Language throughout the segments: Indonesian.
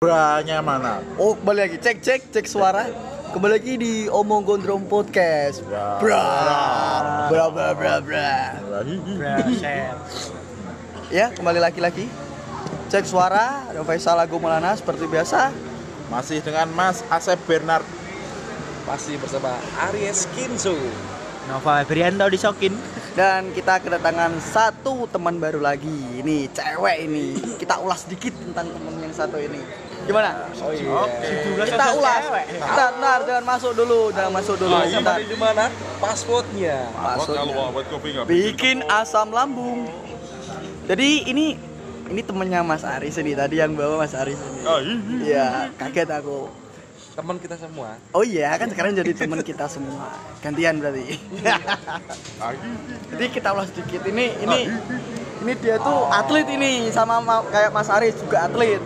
Branya mana? Oh, kembali lagi. Cek cek cek suara. Kembali lagi di Omong Gondrong Podcast. Ya. Bra. Bra bra bra bra. Ya, kembali lagi lagi. Cek suara, ada Faisal Agung Maulana seperti biasa. Masih dengan Mas Asep Bernard. Masih bersama Aries Kinzo. Nova Febrianto disokin. Dan kita kedatangan satu teman baru lagi. Ini cewek ini. Kita ulas sedikit tentang teman yang satu ini. Gimana? Oh iya. Kita ulas. Bentar, bentar, jangan masuk dulu, jangan masuk dulu. Nah, Bentar. di mana? Passwordnya. Maksudnya bikin asam lambung. Jadi ini ini temennya Mas Aris ini tadi yang bawa Mas Aris ini. Iya, kaget aku. Teman kita semua. Oh iya, kan sekarang jadi teman kita semua. Gantian berarti. jadi kita ulas sedikit ini ini ini dia tuh atlet ini sama ma- kayak Mas Aris juga atlet.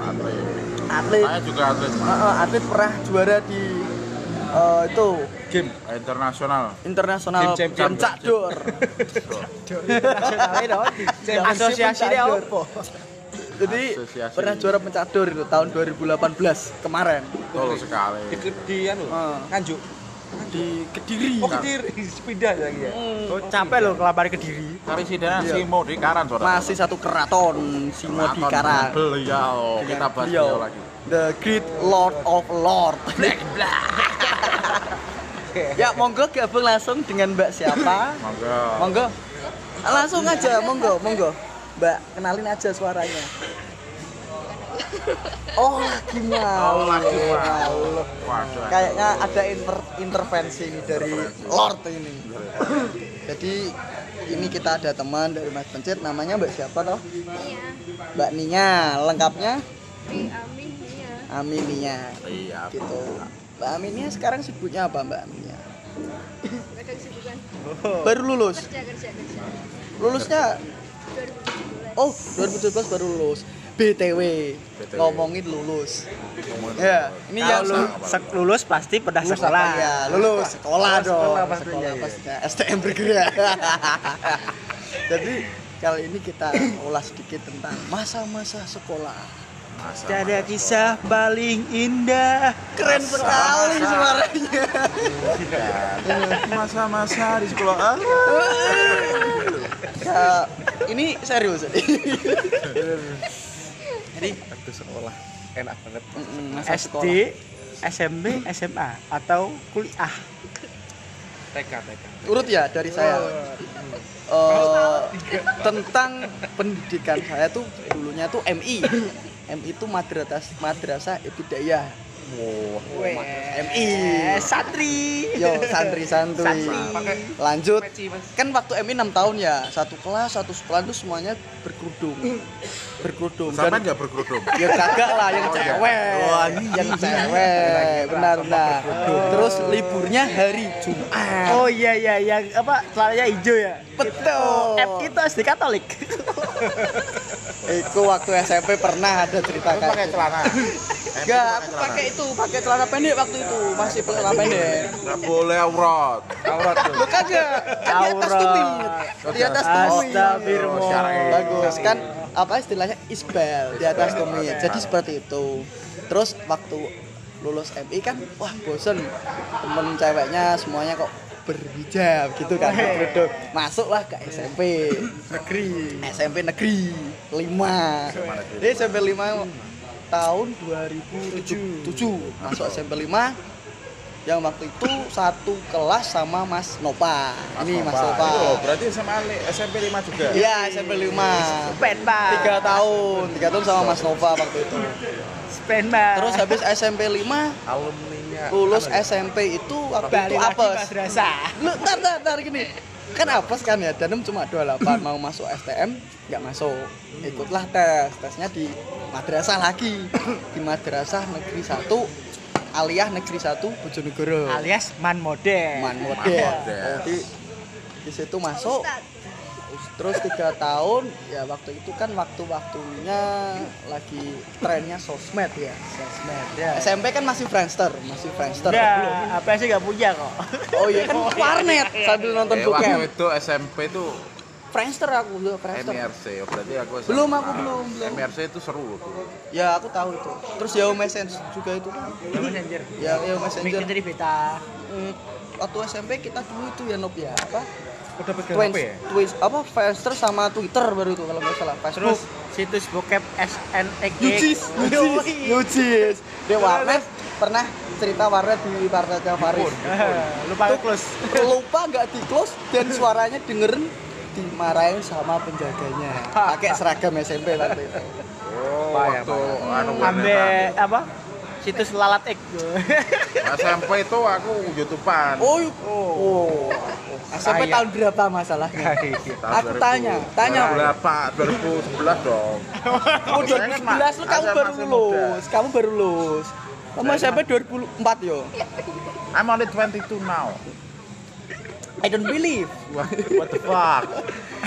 Atlet. Saya juga atlet Heeh, atlet pernah juara di eh, itu Game. internasional. internasional Game champion. pencak dor. Asosiasi dia apa? Jadi Asosiasi. pernah juara pencak dor itu tahun 2018 kemarin Betul sekali. Di, di anu, Ah. Nganjuk. di Kediri. Oh, ketir. Pindah lagi ya. Oh, capek loh kelapar ke diri. Karisidenan Iya. Simo di Karan, saudara. Masih satu keraton Simo di Keraton Karang. Beliau. Dengan Kita bahas beliau, beliau lagi. The Great Lord of Lord. ya monggo gabung langsung dengan Mbak siapa? Monggo. Monggo. Langsung aja, monggo, monggo. Mbak, kenalin aja suaranya. Oh, lagi mau. Oh, lagi mau. Kayaknya ada inter- intervensi nih dari Lord ini. Jadi ini kita ada teman dari Mas Pencit, namanya Mbak siapa toh? Iya, Mbak Nia, lengkapnya Amin. Aminia. Iya. Gitu. Mbak Aminia sekarang sibuknya apa Mbak Aminia? Baru lulus. kerja kerja kerja. Lulusnya 2017. oh 2017 baru lulus. BTW, BTW. ngomongin lulus. Ya, ini yang Kalau lu sek- lulus pasti pernah lulus sekolah. apa ya? Lulus sekolah Oh, dong. sekolah pastinya, Sekolah iya. pastinya. STM bergerak. Jadi kali ini kita ulas sedikit tentang masa-masa sekolah. Masa- Ada kisah paling indah. Keren sekali suaranya. Masa-masa di sekolah. Ah. Ya, ini serius. Jadi Waktu sekolah. Enak banget. masa SD, sekolah. SMP, SMA atau kuliah. TK, TK. Urut ya dari saya. Eh, tentang pendidikan saya tuh dulunya tuh MI. MI itu madrasah madrasah ibtidaiyah. Weh, MI. Eh, santri. Yo. Santri. Lanjut. Peci, Mas. Kan waktu MI 6 tahun ya. Satu kelas, satu sekolah itu semuanya berkerudung. Berkerudung. Dan nggak berkerudung. ya kagak lah yang Oh, iya. cewek. Wah, yang cewek. Benar benar. Terus liburnya hari Jumat. Oh iya iya yang apa celananya hijau ya? Betul. F itu SD Katolik. Iku waktu SMP pernah ada cerita Pakai kayak gitu. celana. Enggak, aku pakai itu, pakai celana pendek waktu itu, masih pakai celana pendek. Nggak boleh aurat. Aurat tuh. Lu kagak, kan di atas tumit. Di atas tumit. Astagfirullah. Oh. Bagus kan apa istilahnya isbal di atas tumit. Jadi seperti itu. Terus waktu lulus MI kan wah bosen temen ceweknya semuanya kok berhijab gitu kan. Berkerudung. masuklah ke SMP Negeri. SMP negeri 5 Jadi SMP 5 tahun 2007 masuk SMP 5 yang waktu itu satu kelas sama Mas Nova ini Mas Nova Oh, berarti sama Ali- SMP 5 juga. iya SMP 5 Spen pak. tiga tahun. Tiga tahun sama Mas Nova waktu itu. Spen pak. terus habis SMP 5 Alumninya. lulus SMP itu waktu itu apes. Lu tar tar tar gini. Kan apes kan ya danem cuma 28 mau masuk STM nggak masuk. Ikutlah tes tesnya di madrasah lagi. Di madrasah negeri 1 aliyah negeri 1 Bojonegoro. Alias man model. man model. Jadi di situ masuk. Terus tiga tahun ya waktu itu kan waktu-waktunya lagi trennya sosmed ya Sosmed ya. SMP kan masih Friendster masih Friendster Udah, apa sih gak punya kok. oh iya kan warnet sambil nonton Eh, waktu itu SMP tuh Friendster aku dulu Friendster MRC, oh, berarti aku SMA. Belum, aku belum, belum. MRC itu seru tuh. ya aku tahu itu terus Yahoo Messenger juga itu kan Messenger. ya Yahoo Messenger Bikin dari beta. Hmm, waktu SMP kita dulu itu ya Nob ya apa Udah pegang Twins, HP ya? Twins, apa Friendster sama Twitter baru itu kalau nggak salah Facebook Terus situs bokep SNX. Yucis, Yucis, Yucis. Dia warnet pernah cerita warnet di warnetnya Faris. Lupa Itu close. Lupa nggak di close dan suaranya dengerin dimarahin sama penjaganya. Pakai seragam SMP waktu itu. Oh, waktu anu Ambe apa? Situs lalat X. aku. SMP itu aku YouTubean. Oh, oh. SMP Saya. tahun berapa masalahnya? Tahun Aku tanya, tanya. Berapa? 2011 dong. Oh, Saya kan 2011 lu kamu baru lulus. Kamu baru lulus. Kamu SMP 2004 yo. I'm only 22 now. I don't believe. What, what the fuck?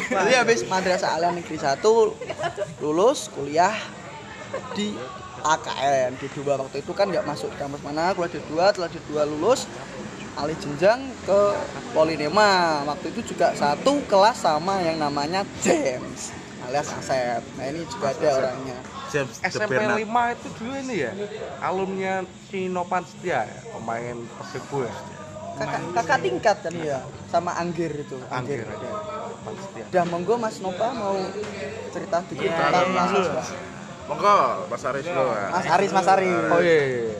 Jadi habis Madrasah Alia Negeri 1 lulus kuliah di AKN di dua waktu itu kan nggak masuk kampus mana kuliah di dua setelah di dua lulus alih jenjang ke Polinema waktu itu juga satu kelas sama yang namanya James alias Asep. Nah ini juga ada orangnya. James SMP Bernard. 5 itu dulu ini ya alumninya si Nopan Setia ya pemain Persibo ya. Kakak, kakak tingkat kan? Ya sama Anggir itu Anggir. Ada. Setia udah monggo Mas Nova mau cerita dikit tentang Mas iya. Nova. Monggo, Mas Aris dulu ya. Mas Aris Mas Aris oh iya, iya, iya.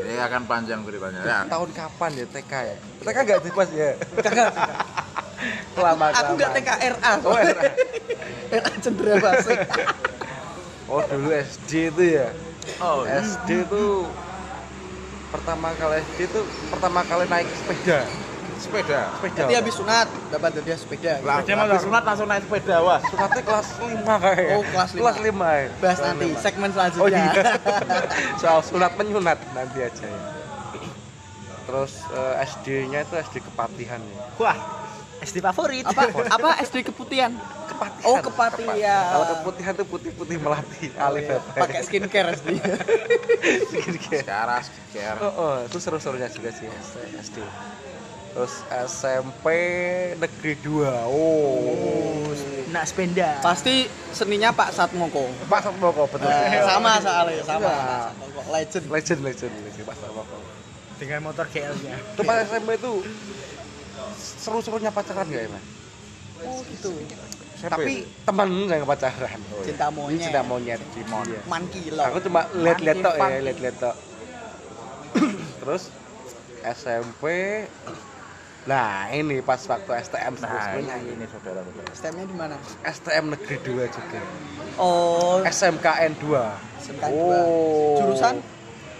Ini akan panjang ceritanya ya. tahun kapan ya TK ya? TK nggak sih pas ya. Lama aku nggak TKRA oh era. RA cendera basi oh dulu SD itu ya? Oh, SD itu pertama kali SD itu pertama kali naik sepeda sepeda. sepeda Jadi habis sunat dapat hadiah sepeda. Lah, Sepeda habis motor. sunat langsung naik sepeda, Wah. sunatnya kelas 5 kayak Oh, kelas lima. kelas 5 ya Bahas Kelas nanti lima. segmen Oh selanjutnya. iya. Soal sunat menyunat nanti aja ya. Terus eh, SD-nya itu SD Kepatihan ya. Wah, SD favorit. apa apa SD keputihan? Kepatihan. Oh, Kepatihan. Kalau Keputihan itu putih-putih melati alif ya. Pakai skincare SD. Skincare. Sekarang skincare. Oh, oh, itu seru-serunya juga sih SD. Terus SMP Negeri 2. Oh. Nak sepeda. Pasti seninya Pak Satmoko. Pak Satmoko betul. Eh, sama soalnya, sama. Iya. Pak Satmoko. Legend. Legend, legend, legend Pak Satmoko. Dengan motor GL-nya. Itu pas SMP itu seru-serunya pacaran gak ya, Mas? Oh, gitu. Tapi teman yang pacaran. Cinta Ini monyet. cinta monyet. Cimon. Iya. Man kilo. Aku cuma lihat-lihat tok ya, lihat-lihat tok. Terus SMP Nah, ini pas waktu STM Nah, sebenarnya ini, ini saudara-saudara. STM-nya di mana? STM Negeri 2 juga. Oh, SMKN 2. SMK dua. Jurusan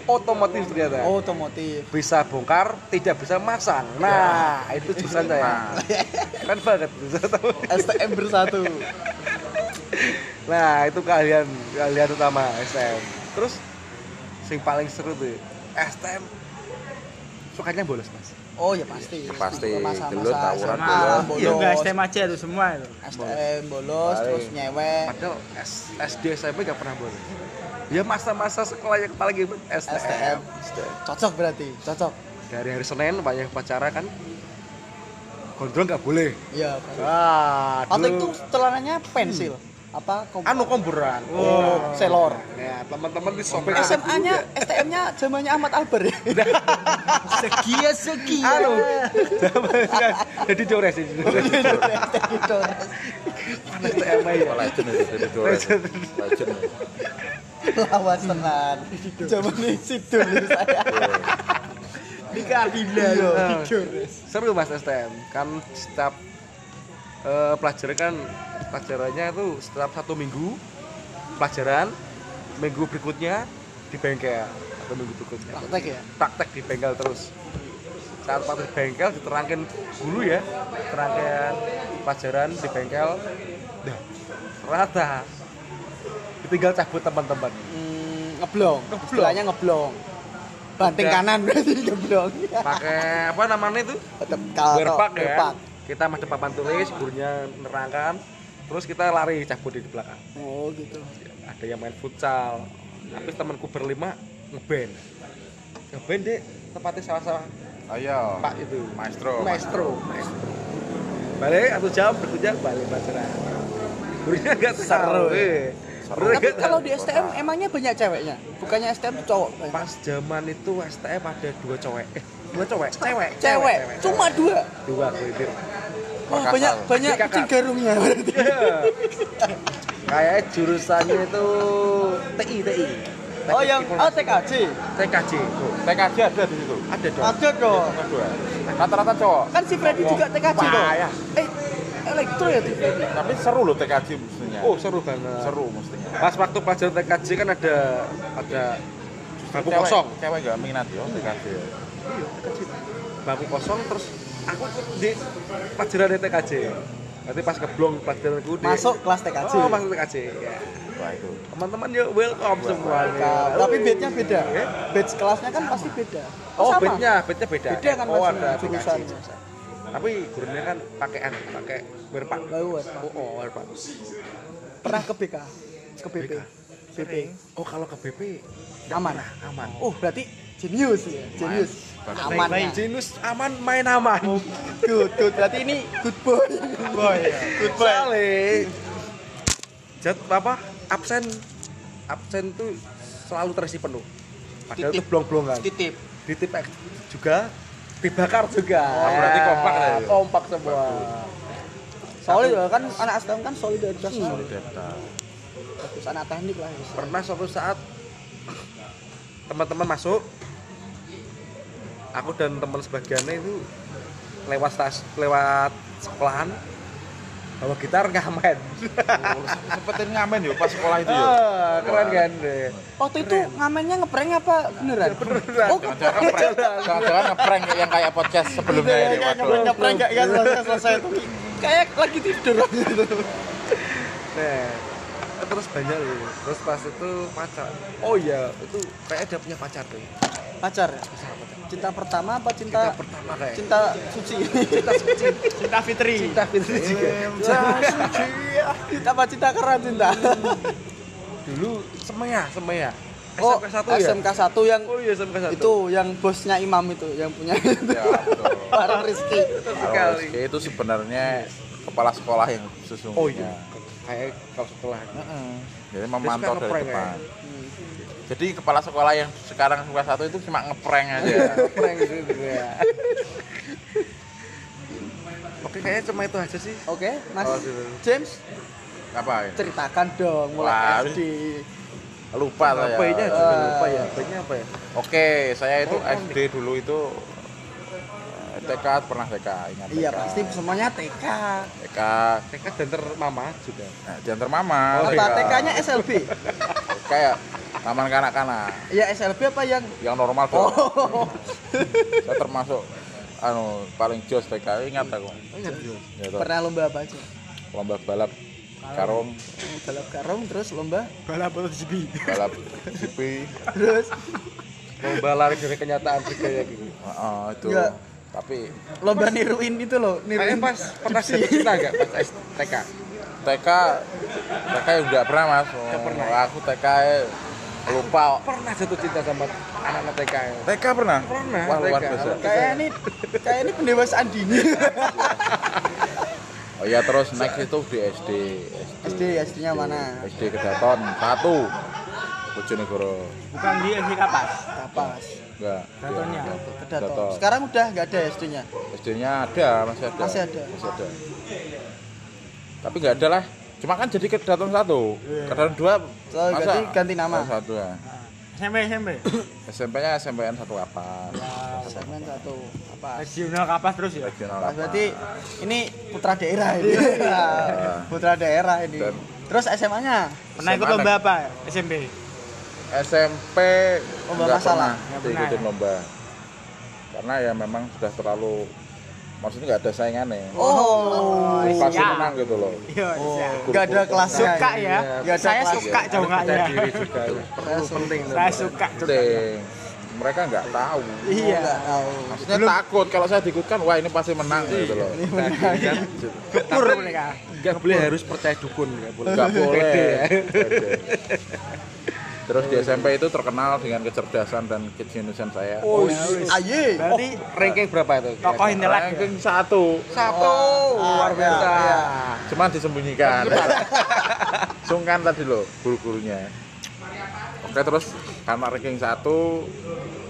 otomotif ternyata. oh, otomotif. Bisa bongkar, tidak bisa masang. Nah, itu jurusan saya. Keren banget. STM bersatu. Nah, itu kalian kalian utama STM. Terus sing paling seru tuh STM sukanya bolos, Mas. Oh, ya pasti. Pasti. Masa-masa Dulu tawuran dulu. Iya, bolos. enggak STM aja itu semua itu. STM bolos, Paling. terus nyewek. Padahal S, SD SMP gak pernah bolos. Ya masa-masa sekolah yang paling hebat STM. STM. Cocok berarti, cocok. Dari hari Senin banyak upacara kan. Gondrong nggak boleh. Iya. Wah, Atau itu celananya pensil. Apa kom- anu komburan. Oh, selor. Ya, teman-teman di sobek SMA-nya, STM-nya zamannya Ahmad Albar ya. Segi ya segi. Anu. Jadi ini. Mana STM ya? Oh, legend itu dari dua. Legend. Legend. Lawas tenan. Zamannya Sidul itu saya. Di Kardina Iya. Seru Mas STM. Kan setiap eh, pelajaran kan pelajarannya itu setiap satu minggu pelajaran minggu berikutnya di bengkel atau minggu berikutnya Praktek ya. praktek di bengkel terus saat praktek di bengkel diterangkan dulu ya terangkan pelajaran di bengkel dah ternyata ditinggal cabut teman-teman Hmm, ngeblong. Istilahnya ngeblong. Banting Udah. kanan berarti ngeblong. pakai apa namanya itu ya berpak. Kita masih papan tulis gurunya nerangkan terus kita lari cabut di belakang. Oh, gitu. ada yang main futsal. Tapi temanku berlima ngeband. Ngeband deh tempatnya salah-salah Ayo. pak itu. Maestro. maestro maestro. Balik satu jam berikutnya balik pacaran gurunya nggak Seru, ya. Tapi kalau di STM emangnya banyak ceweknya? Bukannya STM tuh cowok? banyak? pas zaman itu STM ada dua cowok eh dua cowok cewek Cewek, cuma dua. dua itu Wah, banyak banyak kucing garungnya berarti. kayak jurusannya itu TI TI Oh, yang oh TKJ. TKJ. TKJ ada di situ. ada dong Ada dong. Rata-rata cowok. Kan si Freddy juga TKJ dong. payah. Eh, elektro ya. Tapi seru loh TKJ mestinya. oh seru banget seru mestinya. pas waktu pelajaran TKJ kan ada ada bangku Cewek- kosong Cewek nggak minat yo TKJ. bangku kosong terus aku di pelajaran di TKJ nanti pas keblong pelajaranku di Masuk kelas TKJ. oh masuk TKJ ya. Wah itu. teman-teman yuk welcome semuanya Nah, tapi bednya beda. Batch kelasnya kan pasti beda. oh sama? bednya bednya beda Beda kan oh ada jurusan. Tapi gurunya kan pakai anu pakai Mas. oh oh Pernah ke BK? Ke BP? BP. oh kalau ke BP Aman. aman Oh, berarti jenius ya, jenius. Aman. ya. Jinus aman main aman Good, good. Berarti ini good boy. Boy. good boy jat apa absen absen tuh selalu terisi penuh padahal itu Titip. blong-blongan Titip. ditip X juga dibakar juga Oh, berarti kompak ya? kompak semua Solid kan anak STM kan solidaritas. Data. Bagus anak teknik lah. ya. pernah suatu saat teman-teman masuk aku dan teman sebagiannya itu lewat stas lewat sekolahan bawa gitar ngamen Oh, Sempetin ngamen yo pas sekolah itu yo. Ah, keren kan deh Waktu itu ngamennya ngeprank apa beneran? beneran. Oh, Jangan-jangan ngeprank. Jangan-jangan ngeprank kayak yang kayak podcast sebelumnya ini. Waduh. ngeprank gak kan selesai selesai itu. Kayak lagi tidur gitu. Nah, terus banyak loh. Terus pas itu pacar. Oh iya, itu kayak dia punya pacar tuh. Pacar ya? Cinta pertama apa cinta Kita pertama kayak. cinta suci? Cinta suci. Cinta Fitri. Cinta Fitri juga. Cinta apa cinta karena cinta? Dulu semea, semea. Oh, SMK satu ya. SMK 1 yang Oh iya SMK satu. itu yang bosnya Imam itu, yang punya Ya, Rizky. Betul Kalau sekali. Rizky itu sebenarnya kepala sekolah yang sesungguhnya. Oh iya. Kayak kalau sekolah. Heeh. Jadi memantau dari depan. Jadi kepala sekolah yang sekarang kelas satu itu cuma ngeprank aja. Prank gitu ya. Oke, kayaknya cuma itu aja sih. Oke, Mas Oh, gitu. James Ngapain? ceritakan dong mulai Wah, SD. Lupa saya. Apa-nya juga Eh. lupa ya. Apa ya? Oke, saya itu Oh, SD dulu itu eh, TK pernah TK ingat Iya TK. pasti semuanya TK. TK TK danter mama juga. nah, diantar mama Oh, Apa iya. TK-nya SLB? Kayak taman kanak-kanak Iya SLB apa yang? Yang normal dong Oh. saya termasuk anu paling jos TK ingat aku? Ingat. Juga. ya, pernah lomba apa aja? lomba balap karung Balap karung terus lomba? Balap MotoGP. balap GP terus? Lomba lari dari kenyataan juga ya gitu. Heeh, itu. Iya. tapi lomba niruin itu loh, niruin pas pernah jatuh cinta nggak pas S- TK? TK TK ya enggak pernah mas Nggak pernah. aku TK -nya lupa Pernah jatuh cinta sama anak-anak TK ya? TK pernah Pernah, wah luar TK. biasa kayak ini kayak ini pendewasaan dini. oh iya terus next itu di SD SD SD-nya mana? SD Kedaton satu Bojonegoro Bukan di SD Kapas. Kapas. enggak Kedatonnya. Iya, Kedaton. Kedaton. Sekarang udah nggak ada SD-nya. SD-nya ada masih ada Masih ada. masih ada tapi nggak ada lah cuma kan jadi Kedaton satu Kedaton dua Oh, ganti ganti nama. satu ya SMP SMP. SMP-nya SMPN satu apa Segmen satu apa? Regional Kapas terus ya. regional Pas apa berarti ini putra daerah ini. putra daerah ini. Dan- Terus SMA-nya Pernah ikut SMA lomba apa? SMP. SMP Lomba nggak masalah? pernah Nggak pernah diikutin ya? lomba karena ya memang sudah terlalu maksudnya nggak ada saingannya Oh, pasti iya. menang gitu loh Iya, iya. nggak ada kelasnya. Suka ya. Nggak ada Saya kelas. suka Percaya ya. diri juga. Perlu penting. Saya suka juga. penting mereka nggak tahu Oh, Iya. nggak tahu. maksudnya takut kalau saya diikutkan wah ini pasti menang gitu loh Kan Kur mereka. nggak boleh harus percaya dukun nggak boleh. nggak boleh ya. Terus di SMP itu terkenal dengan kecerdasan dan kejeniusan saya. Oh, Aye. Berarti ranking berapa itu? tokoh intelek. ya? Ranking satu. Satu, luar biasa. Cuman disembunyikan. Sungkan tadi loh guru-gurunya. Oke terus karena ranking satu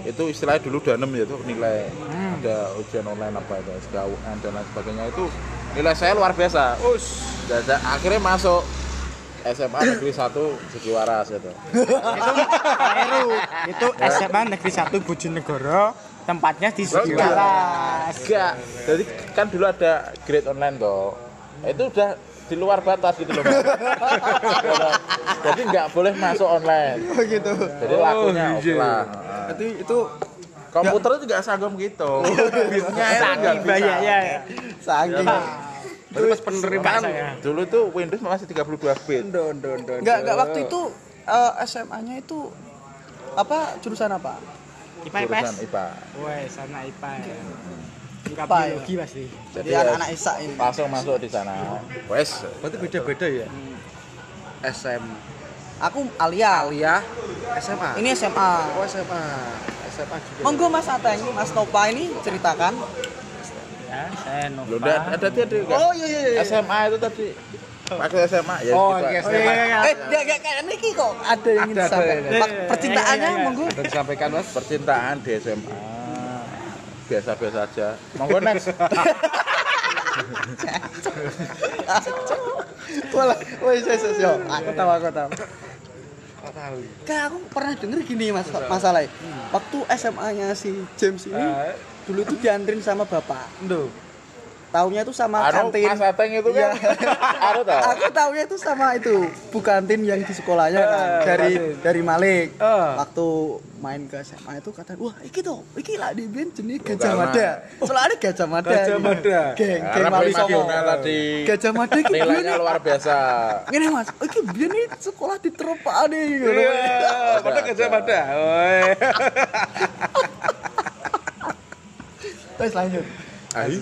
itu istilahnya dulu danem ya itu nilai ada ujian online apa itu SKUN dan lain sebagainya itu nilai saya luar biasa. Us. Dan- dan akhirnya masuk SMA negeri satu Sugiwaras gitu. Keliru. Itu SMA Negeri 1 Bojonegoro, tempatnya di Sugiwaras. Enggak. Jadi kan dulu ada grade online toh. Itu udah di luar batas gitu loh. Jadi nggak boleh masuk online. Oh gitu. Jadi lakunya iya. offline. Berarti itu Komputer itu nggak sanggup gitu. Bitnya itu nggak bisa. ya. saking. Berarti pas penerimaan. Dulu tuh Windows masih 32 bit. Don don don. Enggak, enggak waktu itu eh, SMA-nya itu apa jurusan apa? IPA IPS. Jurusan IPA. Wes, sana IPA ya. IPA biologi pasti. Jadi ya, anak-anak Isa ini. langsung masuk di sana. Wes. Berarti beda-beda ya? SM Aku Alia. Alia SMA. Ini SMA. oh SMA. SMA juga. Monggo Mas Ateng, Mas Topa ini ceritakan. Ya, saya Nova. udah ada tadi kan? Oh iya iya iya. SMA itu tadi. Waktu SMA ya. Oh, gitu. oke, Oh, iya, iya, iya. Eh, enggak enggak kayak ini kok ada yang ingin Ada, ada, disampaikan. ada. Pak, Percintaannya Iya, iya, iya. monggo. Ada disampaikan Mas. Percintaan di SMA biasa-biasa aja. Monggo next. Wala, woi ses ses yo. Aku tahu aku tahu. Enggak tahu. Kayak aku pernah denger gini mas masalahnya. Waktu SMA-nya si James ini Eh, dulu itu diantrin sama bapak. Ndo. Taunya itu sama Anu kantin. Mas Ateng itu kan. Anu tau. Aku taunya itu sama itu bu kantin yang di sekolahnya kan. Eh, dari kantin. dari Malik. Eh. Waktu main ke SMA itu kata, wah iki tuh, iki lah di ben jenis Gajah Mada. Soalnya Gajah Mada. Gajah ini. Mada. Geng, geng Songo. Fiona tadi Gajah Mada iki nilainya luar biasa. Ngene Mas, oh, iki biyen nih sekolah di Teropane ngono. Iya, pada kerja pada. Oi. Terus lanjut. Ayo.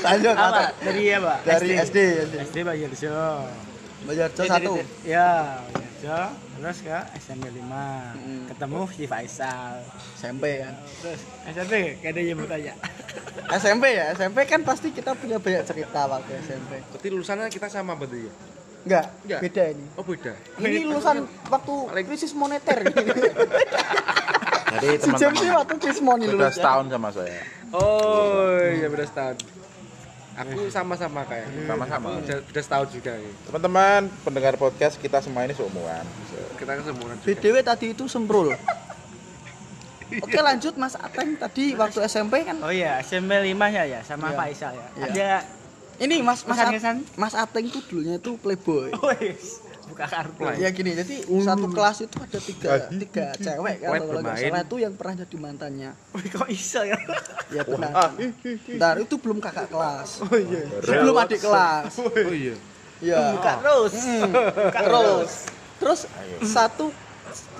Lanjut Apa? Dari apa? Dari SD, SD. SD Pak Yerjo. Bayarjo Eh, satu. Ya, Yerjo. Terus ke SMP 5. Hmm. Ketemu si Faisal. SMP kan. Terus SMP kayak ada yang mau tanya. SMP ya, SMP kan pasti kita punya banyak cerita waktu SMP. Berarti lulusannya kita sama berarti ya? Enggak, Enggak. beda ini. Oh beda. Ini lulusan waktu krisis moneter. Jadi si James teman-teman waktu sudah lulus. ya. setahun sama saya. Oh iya beda setahun. Aku sama-sama kayak. Sama-sama. Beda, beda setahun juga ya. Teman-teman pendengar podcast kita semua ini seumuran. Kita kesemuran juga. BDW tadi itu semprul. Oke lanjut Mas Ateng tadi waktu SMP kan. Oh iya, SMP 5 ya ya sama Iya. Faisal ya. Iya. Ada Ini Mas Mas, At- Kesan-kesan? Mas Ateng itu dulunya itu playboy. Wes, buka kartu. Ya gini, jadi satu kelas itu ada tiga, tiga cewek kan kalau nggak salah itu yang pernah jadi mantannya. Wih, kok iso ya? Ya benar. Bentar, itu belum kakak kelas. Oh iya. Belum adik kelas. Oh iya. Iya. Buka terus. Buka Terus, terus satu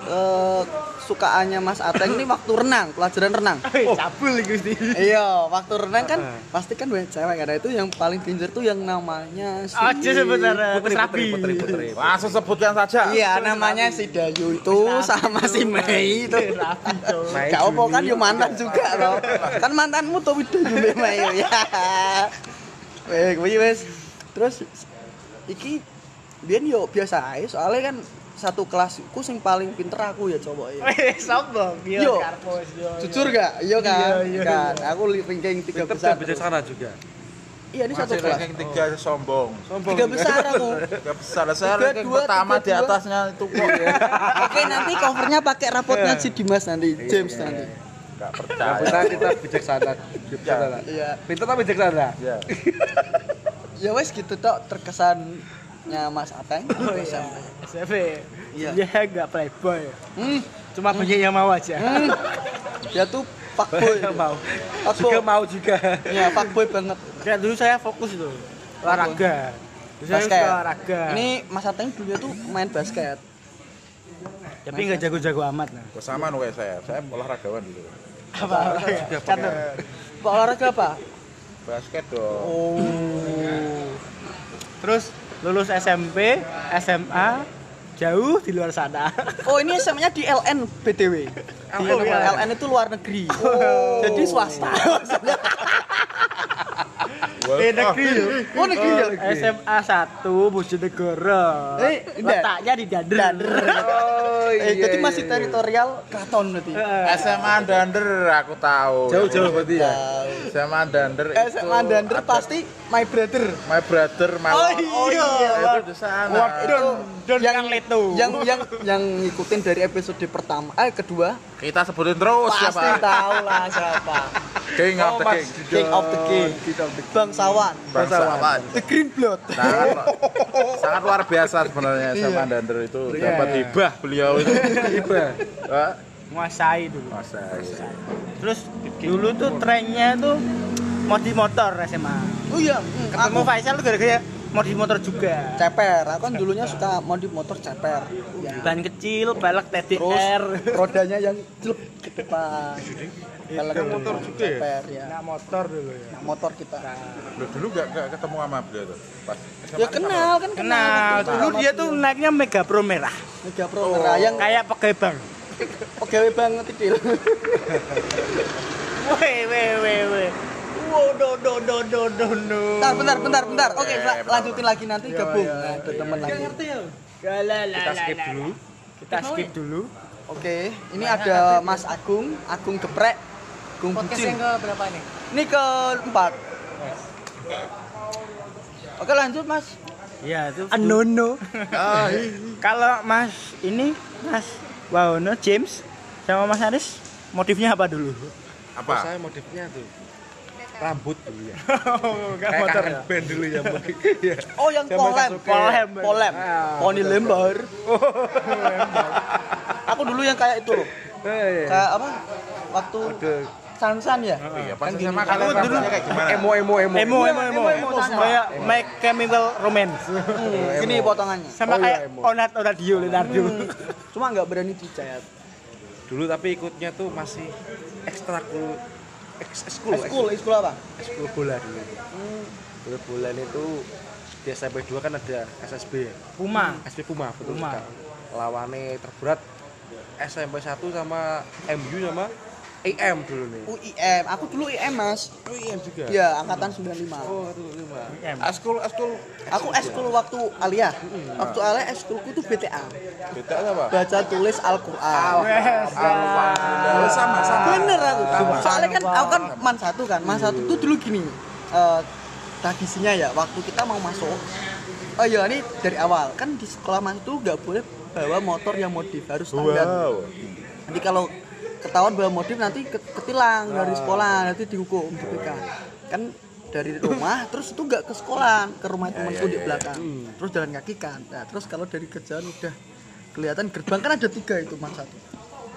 eh, sukaannya Mas Ateng ini waktu renang, pelajaran renang. Wih, cabul Gusti. Iya, waktu renang kan pasti kan banyak cewek karena itu yang paling danger tuh yang namanya si Aja sebentar Putri, putri, putri, putri. Langsung sebutkan saja. Iya, namanya si Dayu itu sama si Mei itu. Rabi, Cok. Mei Gak apa kan yo mantan juga loh. Kan mantanmu tuh Mbak Mei ya. Kuwi wis. Terus iki biyen yo biasa ae soalnya kan satu kelasku sing paling pinter aku ya cowok ya. Sombong. Yo, Yo. Karpos, yo. Jujur gak? Iya kan? Iya, iya, kan. Aku ranking tiga Tetap besar. dan bijaksana juga. Iya, ini satu Masih kelas. ranking tiga sombong. Tiga besar aku. Tiga besar. Saya Tiga, ranking dua, pertama tiga, di atasnya itu kok. Oke, nanti covernya pakai rapotnya si Dimas nanti, James nanti. Gak Yang percaya. kita bijaksana. Bijaksana. Iya. Pintar tapi bijaksana. Ya. Ya wes gitu tok terkesannya Mas Ateng waktu SMP. SMP. Iya. Dia enggak playboy. Hmm, Cuma banyak yang mau aja. hmm. Dia tuh fuckboy. Yang mau. Fuckboy. Juga mau juga. Iya, fuckboy banget. Kayak dulu saya fokus itu olahraga. Dulu saya Basket. olahraga. Ini Mas Ateng dulunya tuh main basket. tapi nggak jago-jago amat nah. Sama nih saya. Saya olahragawan dulu. Apa? Catur. Pak olahraga apa? Basket dong. Oh. Terus lulus SMP, SMA, jauh di luar sana. Oh ini SMA-nya di LN BTW. Di Oh, iya. LN itu luar negeri. Jadi swasta. Eh, negeri loh. Oh negeri ya. SMA 1 Bojonegoro. Eh. Letaknya di Dander. Dander. Oh Eh, jadi masih teritorial keraton berarti. SMA Dander aku tahu. Jauh-jauh berarti ya. SMA Dander itu SMA Dander ada pasti my brother. My brother my Oh, lord. iya. Itu di sana. Itu Don yang Leto. yang yang yang ngikutin dari episode pertama eh kedua Kita sebutin terus pasti siapa? tahu lah siapa King of Oh, the Mas King. King of the King bangsawan Bangsawan. the green blood Sangat, sangat luar biasa sebenarnya SMA Dander itu dapat hibah beliau itu. Hibah. Wah, Menguasai dulu. Masa Terus dulu tuh trennya tuh modif motor SMA. oh iya hmm, Ketemu Faisal tuh gara-gara modif motor juga. ceper aku kan dulunya suka modif motor ceper Ban kecil, balak terus TDR. rodanya yang jelek ke depan balak motor juga ya? ceper ya Nah, motor dulu ya. Nah, motor kita Lu dulu gak, gak ketemu sama beliau tuh? Pas SMA ya kenal kan Kenal, dulu dia tuh naiknya Mega Pro merah. Mega Pro merah yang Kayak pegawai bank. pegawai banget itu Weh, weh, weh, weh. Do, do, do, do, do, do. bentar bentar bentar bentar oke la- bentar, lanjutin lagi nanti gabung nah, ada temen lagi Kita skip dulu. Kita skip dulu. Oke, ini ada Mas Agung, Agung Geprek, Agung Bucin. ke berapa nih? Ini keempat. Oke lanjut Mas. Iya, itu Anono. Kalau Mas ini Mas Wahono James sama Mas Aris motifnya apa dulu? Apa? Saya modifnya tuh rambut dulu ya. Enggak Kayak kangen band dulu ya. Iya. Oh yang Sama polem, polem, polem, Ah, poni lembar. Aku dulu yang kayak itu loh, Eh, kayak apa? Waktu. Sansan ya. Iya, pas Kan dulu- rambutnya kayak gimana? Emo emo emo. Emo, emo, emo, emo, emo, sama. kayak My Chemical Romance. Hmm, Gini potongannya. Sama Oh, iya, kayak emo. Onat Onadio Leonardo. Cuma nggak berani dicat. Dulu tapi ikutnya tuh masih ekstrakul eks- ekskul Ekskul, ekskul apa? ekskul bola dulu. Dulu bola itu di SMP 2 kan ada SSB Puma. SP Puma betul Puma. lawannya terberat SMP 1 sama MU sama IM dulu nih UIM. Aku dulu IM Mas. oh IM juga Iya, angkatan 95. oh itu lima Askul, askul. Aku eskul waktu aliyah. Waktu aliyah eskulku tuh BTA. Beda apa? Baca tulis Al-Qur'an. Oh, sama, sama. Bener aku. Sama. Soalnya kan aku kan man satu kan. Man satu tuh dulu gini. eh, tradisinya ya waktu kita mau masuk Oh iya ini dari awal kan di sekolah man itu nggak boleh bawa motor yang modif harus standar. Wow. Jadi kalau ketahuan bawa modif nanti ke- ketilang dari sekolah nanti dihukum BPK. Kan. Dari rumah terus itu nggak ke sekolah ke rumah temanku di belakang. Terus jalan kaki kan. Nah, terus kalau dari kerjaan udah kelihatan gerbang kan ada tiga itu mas satu.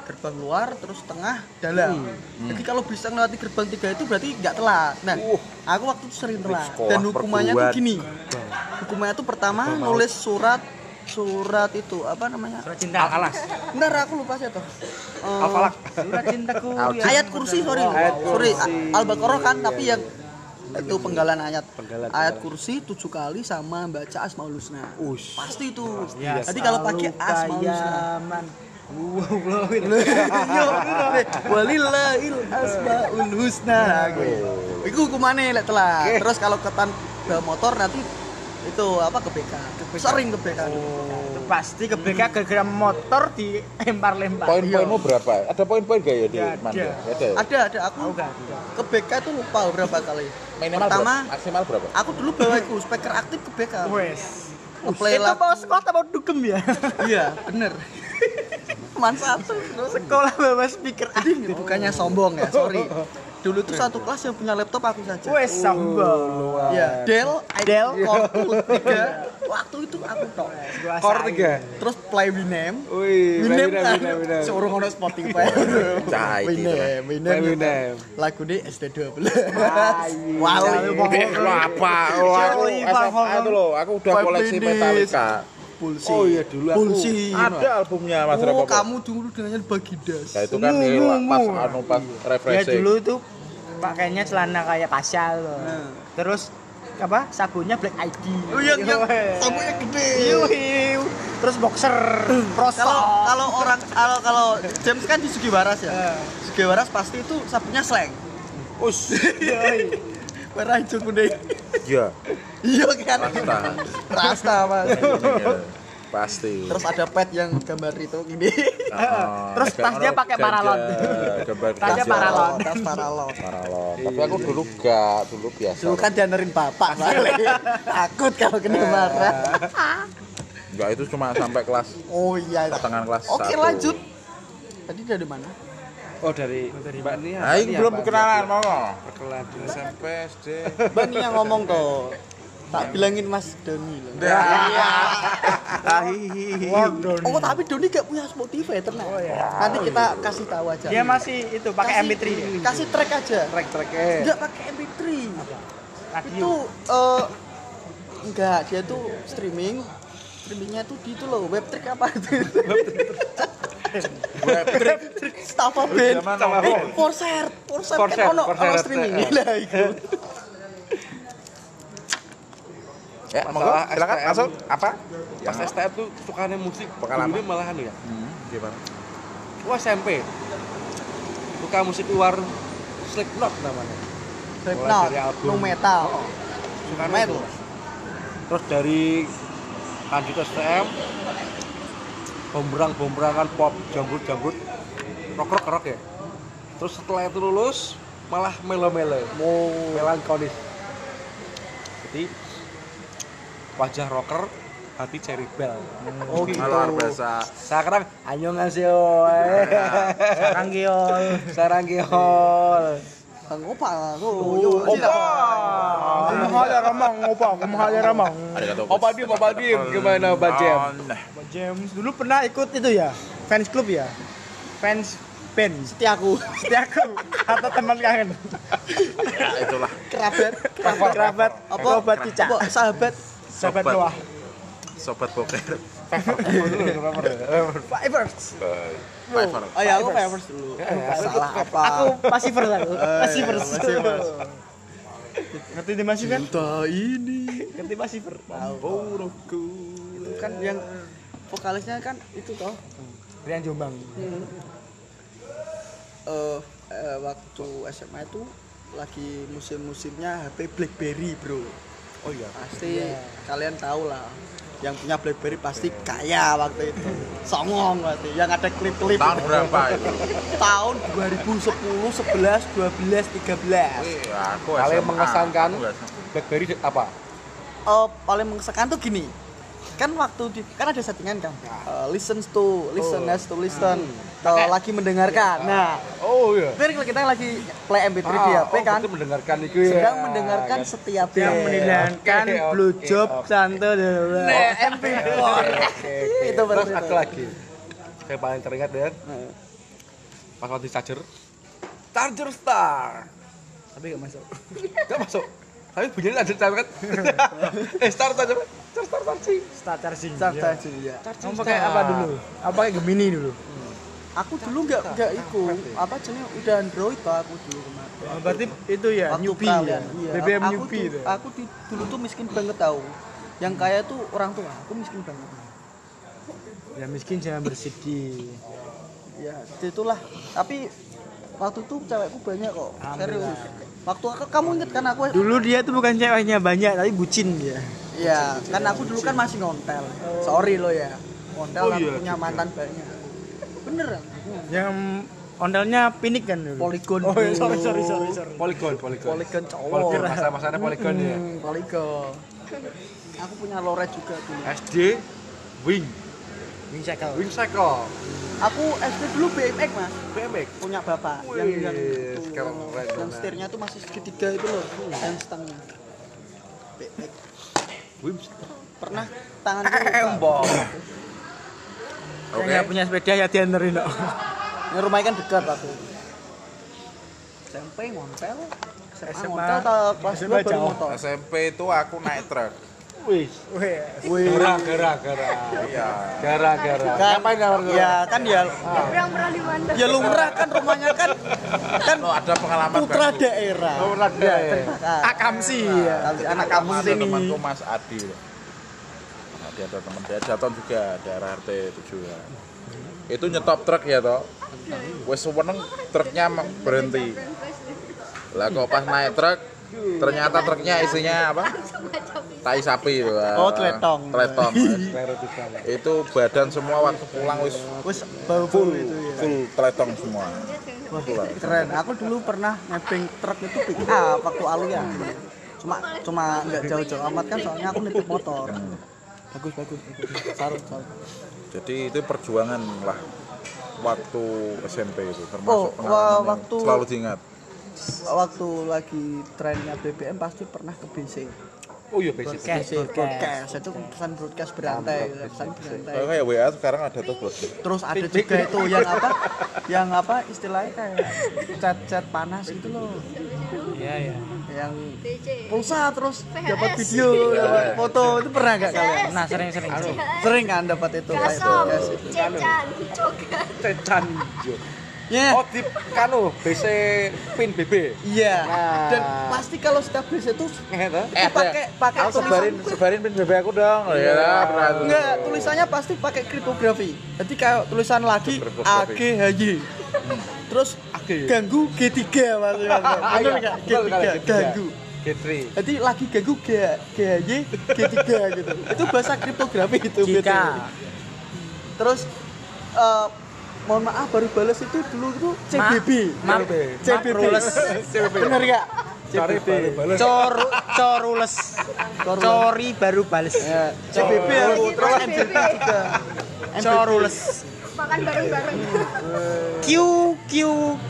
Gerbang luar terus tengah dalam. Jadi kalau bisa melewati gerbang tiga itu berarti nggak telat. Nah aku waktu itu sering telat. Dan hukumannya tuh gini. Hukumannya tuh pertama. nulis surat surat itu apa namanya? Surat cinta. Al alas Bentar aku lupa sih tuh. Al-Falak Surat cintaku. ya. ayat kursi sorry. Ayat sorry kursi. al-baqarah kan tapi yang itu penggalan ayat. Penggalan, ayat kursi tujuh kali sama baca asmaul husna Ush. pasti itu. Ya, jadi kalau pakai asmaul husna walillahil asmaul husna itu hukumannya lek telat. Terus kalau ketan bawa motor nanti itu apa ke BK sering ke BK Itu pasti ke BK gara-gara motor dilempar-lempar. Poin-poinmu berapa? Ada poin-poin gak ya di Nggak Man? ada. Ya? ada ada aku Oh, nggak ada. ke BK itu lupa berapa kali Minimal pertama berapa? Maksimal berapa? aku dulu bawa itu speaker aktif ke BK Wes. ngeplay Itu mau sekolah mau dugem ya? iya bener man satu terus Sekolah bawa speaker jadi bukannya sombong ya sorry dulu tuh satu kelas yang punya laptop aku saja Wes sombong. ya Dell Dell. Core 3 waktu itu aku tok Core tiga terus play Winem Wih, Winem Winem, kan Winem, Winem. seorang orang Spotify Cai, Winem Winem Play Winem. lagu di SD12 Wow. Eh, lo apa? Oh, aku aku udah koleksi. Metallica. Pulsi Oh iya, dulu aku- Pulsi Ada albumnya Mas oh Rapopo. kamu dulu dengannya Bagidas Ya itu kan ini lah, pas anu pas Ya refreshing. dulu tuh pakainya celana kayak pasal loh. Nah. Terus apa? Sabunnya Black ID. oh iya iya sabunnya gede Yuhiu. terus boxer prosok Kalau kalau orang kalau kalau James kan di Sugiwaras ya. Sugiwaras pasti itu sabunnya slang. Us. Hijau kuning. Iya. Iya kan? Rasta. Rasta mas. Iya, Pasti. Terus ada pet yang gambar itu gini. Oh, Terus tasnya pakai paralon. Gambar Tasnya paralon. Tas paralon. Paralon. Tapi aku dulu gak, dulu biasa. Dulu kan dianerin bapak. Takut kalau kena marah. Enggak itu cuma sampai kelas Oh iya. pertengahan kelas Oke satu. lanjut. Tadi dari mana? Oh dari Mbak Nia. Nah, ini belum perkenalan mau nggak? Perkenalan dulu. SMP SD. Ini yang ngomong tuh. Tak bilangin Mas Doni loh. Oh tapi Doni gak punya Spotify tenang. Nanti kita kasih tahu aja. dia masih itu pakai Kasih- MP3 dia. Kasih track aja. Trek-treknya. Enggak pakai MP3. radio Itu eh enggak, dia tuh streaming. Streamingnya tuh di itu loh, web trick apa itu? Web. Staffa band. Zaman apa? Forset, Forset kan ono ono streaming. eh. Lah itu. Ya, Masalah monggo silakan masuk. Apa? Pas STM tuh sukanya musik. Pengalaman. Malahan ya. Hmm, gimana? Wah SMP. Suka musik luar Slipknot namanya. Slipknot, nu metal. Suka Metal. itu. Terus dari lanjut STM bombrang bomberangan pop jambut jambut rock rock rock ya. Terus setelah itu lulus malah melo melo melankolis. Jadi wajah rocker hati cherry bell. Oh gitu. Luar biasa. sekarang annyeonghaseyo sekarang giol sarang giol Bang Opa, tuh, yo, ya ramang opa kumaha ya ramang opa dim opa dim gimana Mbak Jem Nah, James dulu pernah ikut itu ya fans club ya fans band Setiaku, setiaku atau teman kangen ya itulah. kerabat, kerabat kerabat apa? kerabat cica Apa? Sahabat. sahabat Sobat. Noah Sobat boker. Fivers. Oh ya, aku Fivers dulu. Salah apa? aku passivers aku Eh, Passivers. Ngerti di pasif kan Cinta ini. ngerti passiver Itu kan yang vokalisnya kan itu toh. Rian Jombang eh eh, waktu SMA itu lagi musim-musimnya HP BlackBerry, Bro. oh iya Pasti kalian tahu lah. Yang punya BlackBerry pasti kaya waktu itu. Songong berarti. Yang ada klip-klip. Tahun berapa itu? Tahun 2010, 11, 12, 13. Wih, aku Paling mengesankan. Blackberry apa Eh, paling mengesankan tuh gini. Kan waktu di kan ada settingan kan. Eh, listen to, listen as to listen. Eh, lagi mendengarkan. Nah, oh iya. Tapi kalau kita lagi play MP3 di HP oh, kan mendengarkan itu ya. sedang mendengarkan kan. setiap yang band. mendengarkan Oke, oke, blue job santo dan Nah, MP4. Oke, oke. Itu terus berarti aku lagi. Saya paling teringat ya. Pas waktu charger. Charger star. Tapi gak masuk. Gak masuk. Tapi bunyinya charger star kan? Eh star charger charger star charging. Start charging Start ya. charging, ya. kamu pakai apa dulu? Apa pakai Gemini dulu Aku dulu nggak nggak ikut apa jenis udah Android pak aku dulu kemarin. Oh, berarti itu ya Waktu newbie kalian, ya iya. BBM aku newbie tuh, itu Aku di, dulu tuh miskin banget tahu. Yang kaya tuh orang tua. Aku miskin banget. ya miskin jangan bersedih Ya itulah. Tapi waktu itu cewekku banyak kok. Serius. Waktu aku kamu inget kan aku dulu dia tuh bukan ceweknya banyak tapi bucin dia Iya, kan aku dulu kan masih ngontel. Sorry lo ya. Ngontel Oh iya, punya mantan banyak. Beneran. yang ondelnya pinik kan Poligon. oh bro. sorry sorry sorry sorry polygon polygon Poligon cowok. polygon masa masanya polygon ya Hmm, Poligon. Aku punya loret juga dulu. SD wing wing cycle wing cycle Aku SD dulu BMX mas, BMX punya bapak Wih, yang yang itu, sekarang yang, keren yang banget. setirnya tuh masih segitiga itu loh, yang stangnya. BMX. wing Pernah tangan embong Oke. yang nggak punya sepeda ya dianterin dong Yang rumahnya kan dekat aku. SMP ngontel, SMA, SMA, ngontel atau kelas SMA 2 baru jauh. motor. SMP itu aku naik truk. wih Wih. gara gara gara Iya. gara gara Kan, ngapain ngapain ya kan ya yang pernah dimandang ya lumrah kan rumahnya kan kan Oh, ada pengalaman putra bagus. daerah. Putra daerah. terima kasih. akam sih ya Anak kamu sini. temanku Mas Adi. loh. Dia ada teman dia Jaton juga daerah RT tujuan itu nyetop truk ya toh wes seneng truknya berhenti lah kok pas naik truk ternyata truknya isinya apa tai sapi itu ah. Oh, teletong. teletong itu badan semua waktu pulang wis Wes bau full itu ya. full teletong semua Wah, keren. Aku dulu pernah nebeng truk itu pick up waktu Alia. Cuma cuma nggak jauh-jauh amat kan soalnya aku nitip motor. Bagus bagus. bagus. Sarung sarung. jadi itu perjuangan lah waktu SMP itu Oh, termasuk wa- pengalaman yang waktu- selalu diingat Waktu lagi trennya BBM pasti pernah ke BC. Oh iya basic. Broadcast, BC broadcast itu pesan broadcast berantai, pesan berantai. Oh, kayak WA sekarang ada tuh bos Terus ada juga itu yang apa? Yang apa istilahnya kayak chat-chat panas gitu loh. Iya, iya. Yang pulsa terus dapat video, dapat foto itu pernah nggak kalian? Nah, sering-sering. sering. Sering kan dapat itu Gasom, broadcast itu. Cecan, Cogan Cecan. Ya. Oh di kanu BC pin BB. Iya. Nah. Dan pasti kalau setiap BC itu ah? itu pakai pakai Aku sebarin sebarin pin BB aku dong. Ya, pernah tuh. Enggak, tulisannya pasti pakai kriptografi. Jadi kayak tulisan lagi. AGHY. Terus ganggu G3 Mas. Benar enggak? Betul G3 sekali, G3. ganggu. G3. Jadi lagi ganggu G GHY G3 gitu. Itu bahasa kriptografi itu Jika. Terus eh, mohon maaf baru balas itu dulu itu CBB. Ma- CBB. Makrules. Benar enggak? Cari baru balas. Cor corules. Cori baru bales. Ya, CBB aku terus MBB juga. Corules. makan bareng-bareng Q Q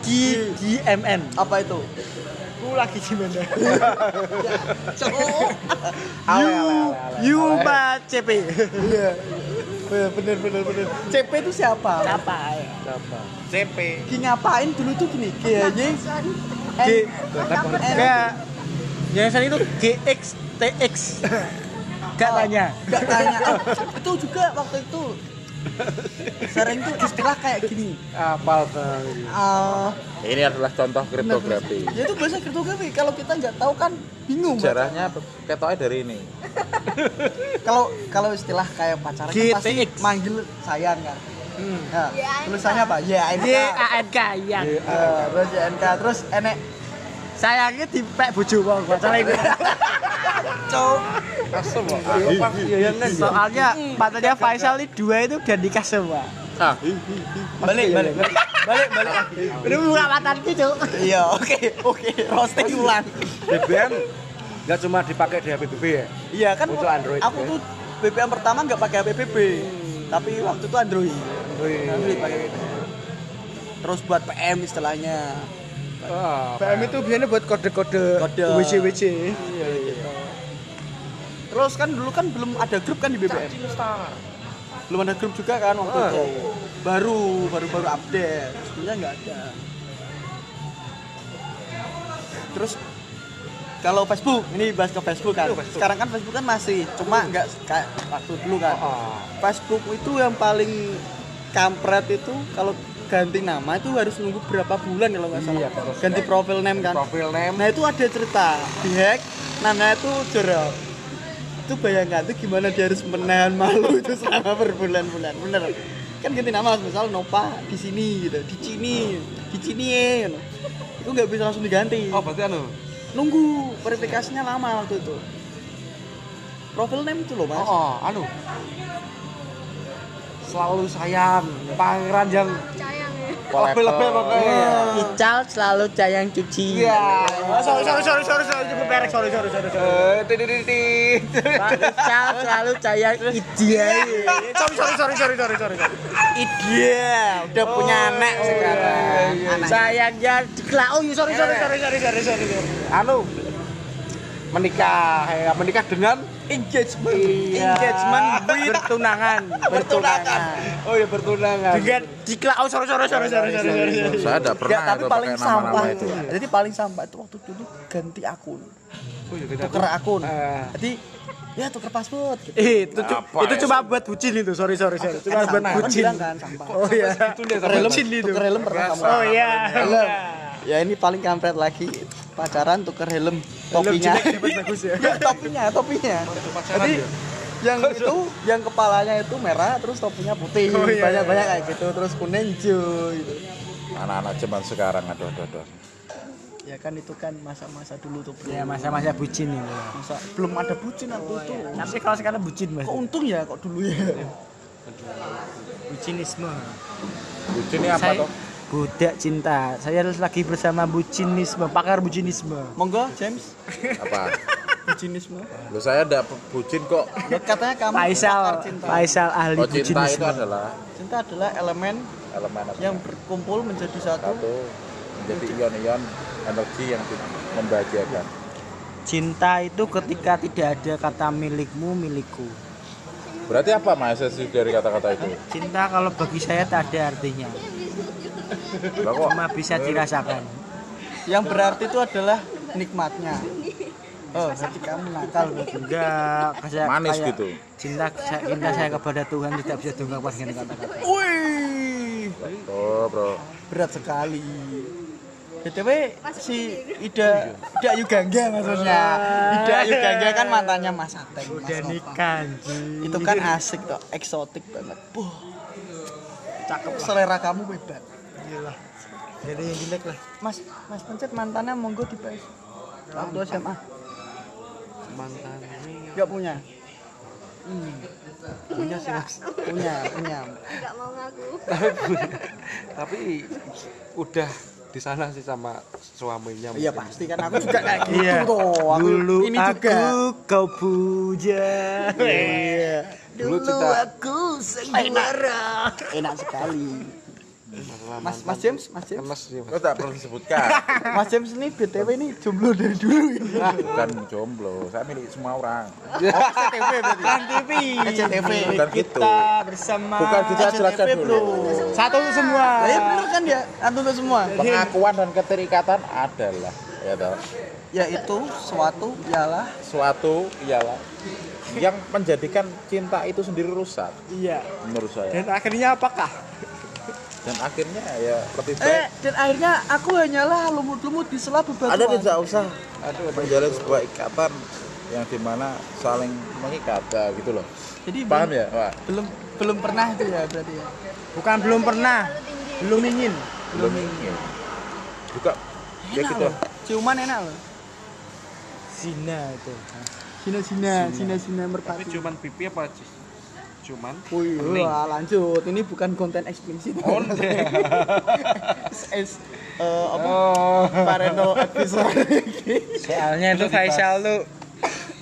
G G M N. Apa itu? Ku lagi gimana? Cowok. U U ba CP. Iya. Bener bener bener. CP itu siapa? Apa? CP. Ki ngapain dulu tuh gini? GHY G N Kayak yang saya itu GX TX. Gak tanya. Gak tanya. Oh, itu juga waktu itu sering tuh istilah kayak gini. Apal tuh. Eh, Ini adalah contoh kriptografi. ya itu bahasa kriptografi. Kalau kita nggak tahu kan bingung. Sejarahnya ketoknya dari ini. Kalau kalau istilah kayak pacaran kan pasti manggil sayang kan. Nah, Ya, tulisannya apa? Ya, G A N K yang. Eh, terus terus enek Sayangnya dipek bojo wong. Masalah itu. Pas iya yang kan. Soalnya pacarnya Faisal ini dua itu udah nikah semua. Ah, balik balik balik balik balik Ini buka mata gitu. iya oke oke roasting ulang BBM nggak cuma dipakai di HP BB ya. iya kan Untuk Android, aku ya? tuh BBM pertama nggak pakai HP BB tapi waktu itu Android Android. Android pakai terus buat PM istilahnya Ah, PM itu biasanya buat kode-kode Kode. WC WC. iya gitu terus kan dulu kan belum ada grup kan di BBM belum ada grup juga kan waktu Ah. itu baru baru baru update sebelumnya nggak ada terus kalau Facebook ini bahas ke Facebook kan Facebook. sekarang kan Facebook kan masih cuma nggak kayak waktu dulu kan Ah. Facebook itu yang paling kampret itu kalau ganti nama itu harus nunggu berapa bulan kalau nggak salah Iya, ganti profil name kan Profil name. Nah itu ada cerita dihack, namanya itu jorok. Itu bayangkan tuh gimana dia harus menahan malu itu selama berbulan-bulan, bener. Kan ganti nama misal Nova di sini gitu, di sini, di sini gitu. Itu nggak bisa langsung diganti. Oh, berarti anu. Nunggu verifikasinya lama waktu itu. Profil name itu loh mas. Oh, oh, anu. Selalu sayang, pangeran yang sayang ya lebih-lebih pokoknya. Ical selalu cayang cuci. Iya. Oh, sorry sorry sorry sorry sorry cukup perek sorry sorry sorry sorry. Eh, titit. Pak Ical selalu cayang ideal. Sorry sorry sorry sorry sorry sorry. Iya, udah punya anak sekarang. Sayangnya dikelak. Oh iya sorry sorry sorry sorry sorry sorry. Anu menikah, ya, menikah dengan Engagement, Iya. engagement Bertunangan. bertunangan. Oh ya bertunangan. Dengan dikelak. Oh sorry sorry sorry sorry sorry sorry. sorry. saya tidak pernah Ya, tapi itu paling sampah itu. itu. Jadi paling sampah itu waktu dulu ganti akun. Oh, iya, tuker akun. Eh. Jadi ya tuker password. Gitu. Eh, itu cu- Apa itu ya? cuma buat bucin itu. Sorry sorry sorry. Cuma buat kan bucin. kan sampah. Oh iya. Itu dia Tuker helm, bucin itu. tuker helm pernah kamu. Oh iya. Ya ini paling kampret lagi pacaran tuker helm topinya. bagus ya. Ya, topinya, topinya. pacaran Jadi ya? yang itu yang kepalanya itu merah terus topinya putih Oh, iya, banyak banyak kayak gitu terus kuning hijau gitu anak-anak zaman sekarang aduh aduh aduh ya kan itu kan masa-masa dulu tuh bro Ya masa-masa bucin itu. masa belum ada bucin aku tuh Tapi kalau sekarang bucin mas. kok untung ya kok dulu ya Bucinisme. bucin ini apa Saya toh budak cinta. Saya lagi bersama bucinisme, pakar bucinisme. monggo James apa bucinisme Loh saya ada bucin kok Ya, katanya kamu Faisal, pakar cinta Faisal ahli oh cinta itu bucinisme. adalah cinta adalah elemen elemen apa? yang berkumpul menjadi satu satu menjadi ion-ion energi yang membahagiakan Cinta itu ketika tidak ada kata milikmu, milikku. berarti apa mas dari kata-kata itu Cinta kalau bagi saya tak ada artinya, cuma bisa dirasakan. yang berarti itu adalah nikmatnya. Oh berarti kamu nakal Enggak, kayak Manis kayak gitu. Cinta saya- cinta saya kepada Tuhan tidak bisa diungkapkan dengan kata-kata. wih. Oh bro. Berat sekali. BTW si Ida Ida Ayu Gangga maksudnya Ida Ayu Gangga kan mantannya Mas Ateng Mas Udah nikah itu kan asik tuh eksotik banget. Buh, cakep selera kamu hebat Jadi yang jelek lah. Mas Mas Pencet mantannya monggo di PS waktu SMA mantan nggak punya? Punya sih mas. Punya punya. Enggak mau ngaku. tapi udah di sana sih sama suaminya iya mungkin. pasti kan aku juga kayak gitu Iya. tuh aku Dulu ini aku juga kau puja. iya. Dulu cinta aku sayembara enak sekali masalah Mas Mas James Mas James. Mas mas Lo tak perlu disebutkan? Mas James ini BTW ini jomblo dari dulu. Ini bukan jomblo. Saya milik semua orang. SCTV berarti. Kan TV. Bukan gitu. Kita bersama bukan kita jelaskan dulu. Bro. satu untuk semua. Ya bener kan ya Antum untuk semua. Pengakuan dan keterikatan adalah ya toh. Yaitu suatu ialah suatu ialah yang menjadikan cinta itu sendiri rusak. Iya. menurut saya. Dan akhirnya apakah? Dan akhirnya ya lebih eh baik. dan akhirnya aku hanyalah lumut-lumut di sela bebatuan. Ada tidak usah aduh menjalin sebuah ikatan yang di mana saling mengikat ya, gitu loh. Jadi paham belum, ya? Pak? belum belum pernah itu ya berarti ya. Bukan belum pernah, belum ingin. belum ingin. Juga ya enak gitu. loh. Ciuman enak loh. Zina itu. Sina Sina Sina Sina tapi merpati cuman pipi apa Cis? cuman Wih, wah, lanjut. Ini bukan konten eksplisit. Oh, Es, eh, apa? Parental episode. Soalnya itu Faisal tuh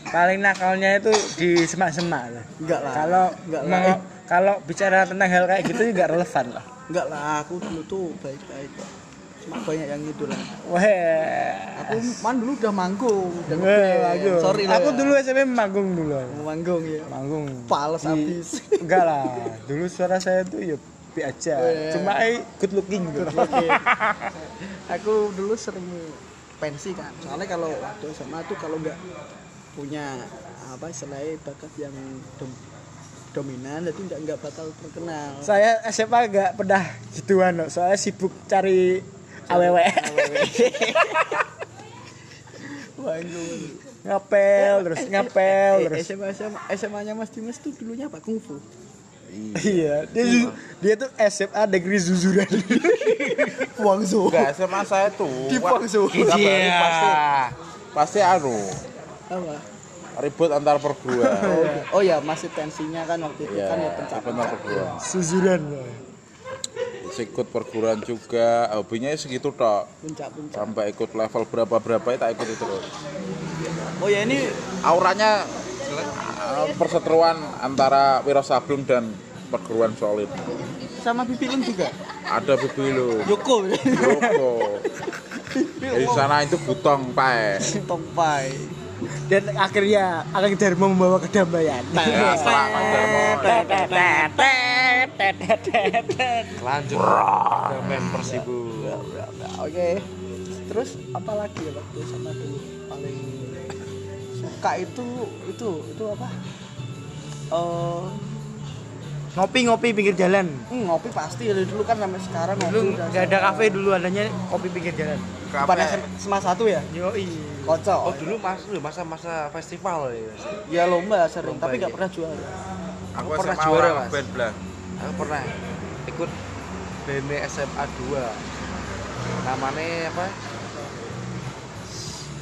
paling nakalnya itu di semak-semak lah. Enggak lah. Kalau Enggak lah. kalau bicara tentang hal kayak gitu nggak relevan lah. Enggak lah, aku dulu tuh baik-baik banyak yang itu lah. Wah. Aku man dulu udah manggung, udah ngeband. manggung. Sorry lah. Aku ya. dulu SMP manggung dulu. manggung ya. Manggung. Pales Di- habis. Enggak lah. Dulu suara saya tuh ya bi aja. Iya. Cuma eh, good looking gitu. Oke. aku dulu sering pensi kan. Soalnya kalau waktu SMA tuh kalau nggak punya apa istilahnya bakat yang dom- dominan jadi nggak nggak bakal terkenal. Saya SMA enggak pernah gituan loh. Soalnya sibuk cari awewe. Ngapel terus ngapel Eh, terus. SMA SMA SMA nya Mas Dimas tuh dulunya apa kungfu. Iya, dia zu- dia tuh SMA negeri Zuzuran. Guangzhou. enggak SMA saya tuh Di Guangzhou. Iya. pasti pasti anu Apa? ribut antar perguruan Oh ya masih tensinya kan waktu itu ya kan ya antar perguruan Zuzuran. Ikut perguruan juga. Hobinya ya segitu tok. Puncak-puncak. sampai ikut level berapa berapa ya tak ikuti terus. Oh ya ini auranya uh, perseteruan antara Wiro Sableng dan perguruan solid. Sama Bipilun juga. ada Bibilu Yoko. Joko di sana itu butong pae Tongpai. Dan akhirnya Akang Dharma membawa kedamaian. ya selamat Darmo lanjut Damen Persibu Oke. Terus apa lagi ya waktu sama dulu paling suka itu itu itu apa? Eh Ngopi-ngopi pinggir jalan. Hmm, ngopi pasti dari dulu kan sampai sekarang ngopi Dulu nggak ada kafe dulu adanya kopi pinggir jalan. Pada SMA 1 ya? Yoi. Kocok. Oh dulu mas, dulu masa-masa festival ya. Ya lomba sering, Lomba, tapi iya. nggak pernah juara. Aku pernah SMA juara, Mas. band belah. Aku pernah ikut band SMA 2 namanya apa?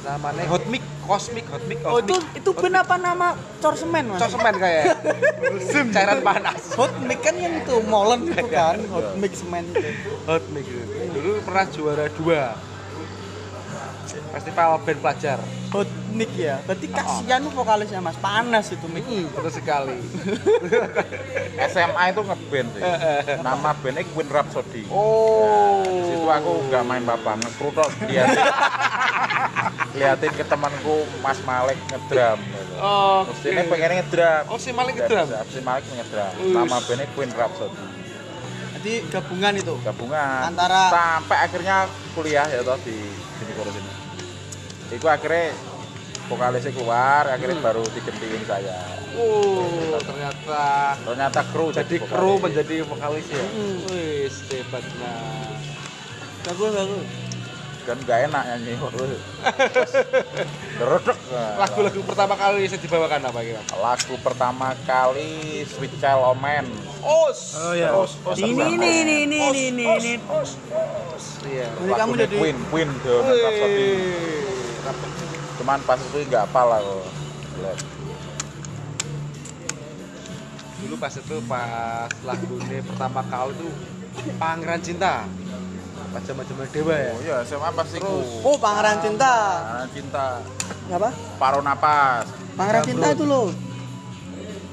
Namanya Hot Mic, Cosmic Hot Mic. Oh itu itu band apa nama cor semen mas? Kayak cairan panas. Hot mic kan yang itu molen itu kan, hot mic semen itu. Hot Mic itu. Dulu pernah juara dua festival band pelajar. Hot mic ya, berarti kasihan tuh vokalisnya mas, panas itu mic. Hmm, betul sekali. SMA itu ngeband sih. Nama bandnya Queen Rhapsody. Oh. Di situ aku nggak main apa ngekru tok liatin ke temanku Mas Malik ngedram gitu. Oh, Mestinya pengen ngedram. Oh, si Malik ngedram? bisa, Si Malik ngedram. Nama bandnya Queen Rhapsody. Jadi gabungan itu. Gabungan. Antara- sampai akhirnya kuliah ya toh di sini kurus ini. Iku akhirnya vokalisnya keluar, akhirnya baru digantiin saya. Oh, ternyata Ternyata kru jadi vokalis. kru menjadi vokalis ya. Hmm. Wih, hebat nah. Bagus bagus. kan gak enak nyanyi. Deredek. Lagu-lagu pertama kali saya dibawakan apa kira? Lagu pertama kali Sweet Child O' Man. Os. Oh ya. Os, os, Ini os, ini ini ini ini ini ini. Iya. Jadi kamu Lagunya jadi Queen, Queen tuh Rhapsody. Cuman pas itu nggak hafal aku. Lihat. Dulu pas itu pas lagu ini pertama kali tuh Pangeran Cinta. Pas zaman-zaman dewa ya. Oh iya, SMA pasti ku. Oh, Pangeran Cinta. Pangeran Cinta. Apa? Paruh napas. Pangeran Cinta itu loh.